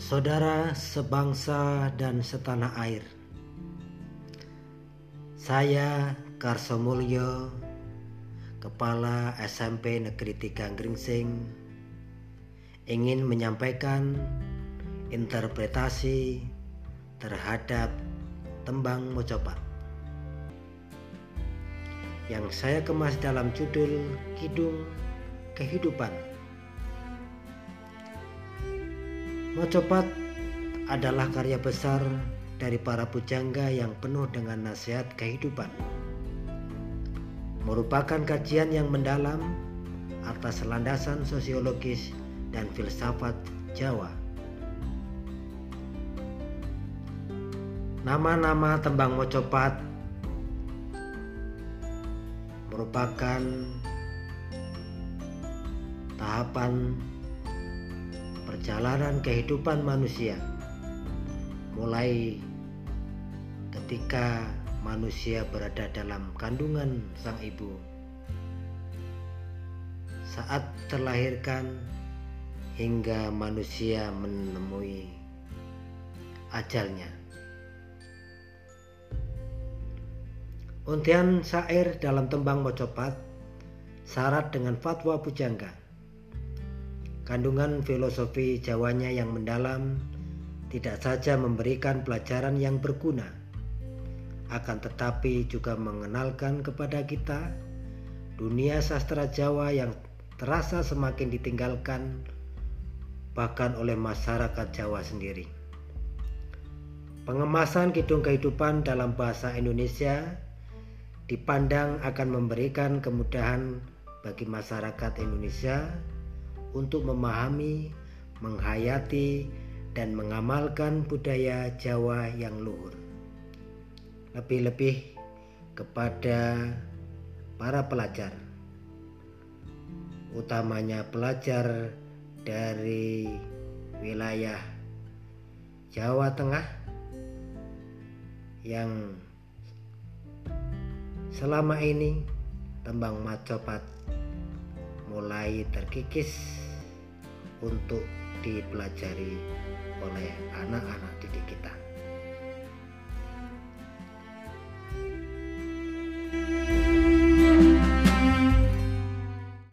Saudara sebangsa dan setanah air, saya Karso Mulyo, Kepala SMP Negeri 3 Gringsing, ingin menyampaikan interpretasi terhadap tembang mocopat yang saya kemas dalam judul Kidung Kehidupan Mocopat adalah karya besar dari para pujangga yang penuh dengan nasihat kehidupan. Merupakan kajian yang mendalam atas landasan sosiologis dan filsafat Jawa. Nama-nama tembang mocopat merupakan tahapan perjalanan kehidupan manusia. Mulai ketika manusia berada dalam kandungan sang ibu. Saat terlahirkan hingga manusia menemui ajalnya. Untian syair dalam tembang mocopat syarat dengan fatwa pujangga Kandungan filosofi Jawanya yang mendalam tidak saja memberikan pelajaran yang berguna, akan tetapi juga mengenalkan kepada kita dunia sastra Jawa yang terasa semakin ditinggalkan bahkan oleh masyarakat Jawa sendiri. Pengemasan kidung kehidupan dalam bahasa Indonesia dipandang akan memberikan kemudahan bagi masyarakat Indonesia untuk memahami, menghayati, dan mengamalkan budaya Jawa yang luhur. Lebih-lebih kepada para pelajar, utamanya pelajar dari wilayah Jawa Tengah yang selama ini tembang macopat mulai terkikis untuk dipelajari oleh anak-anak didik kita.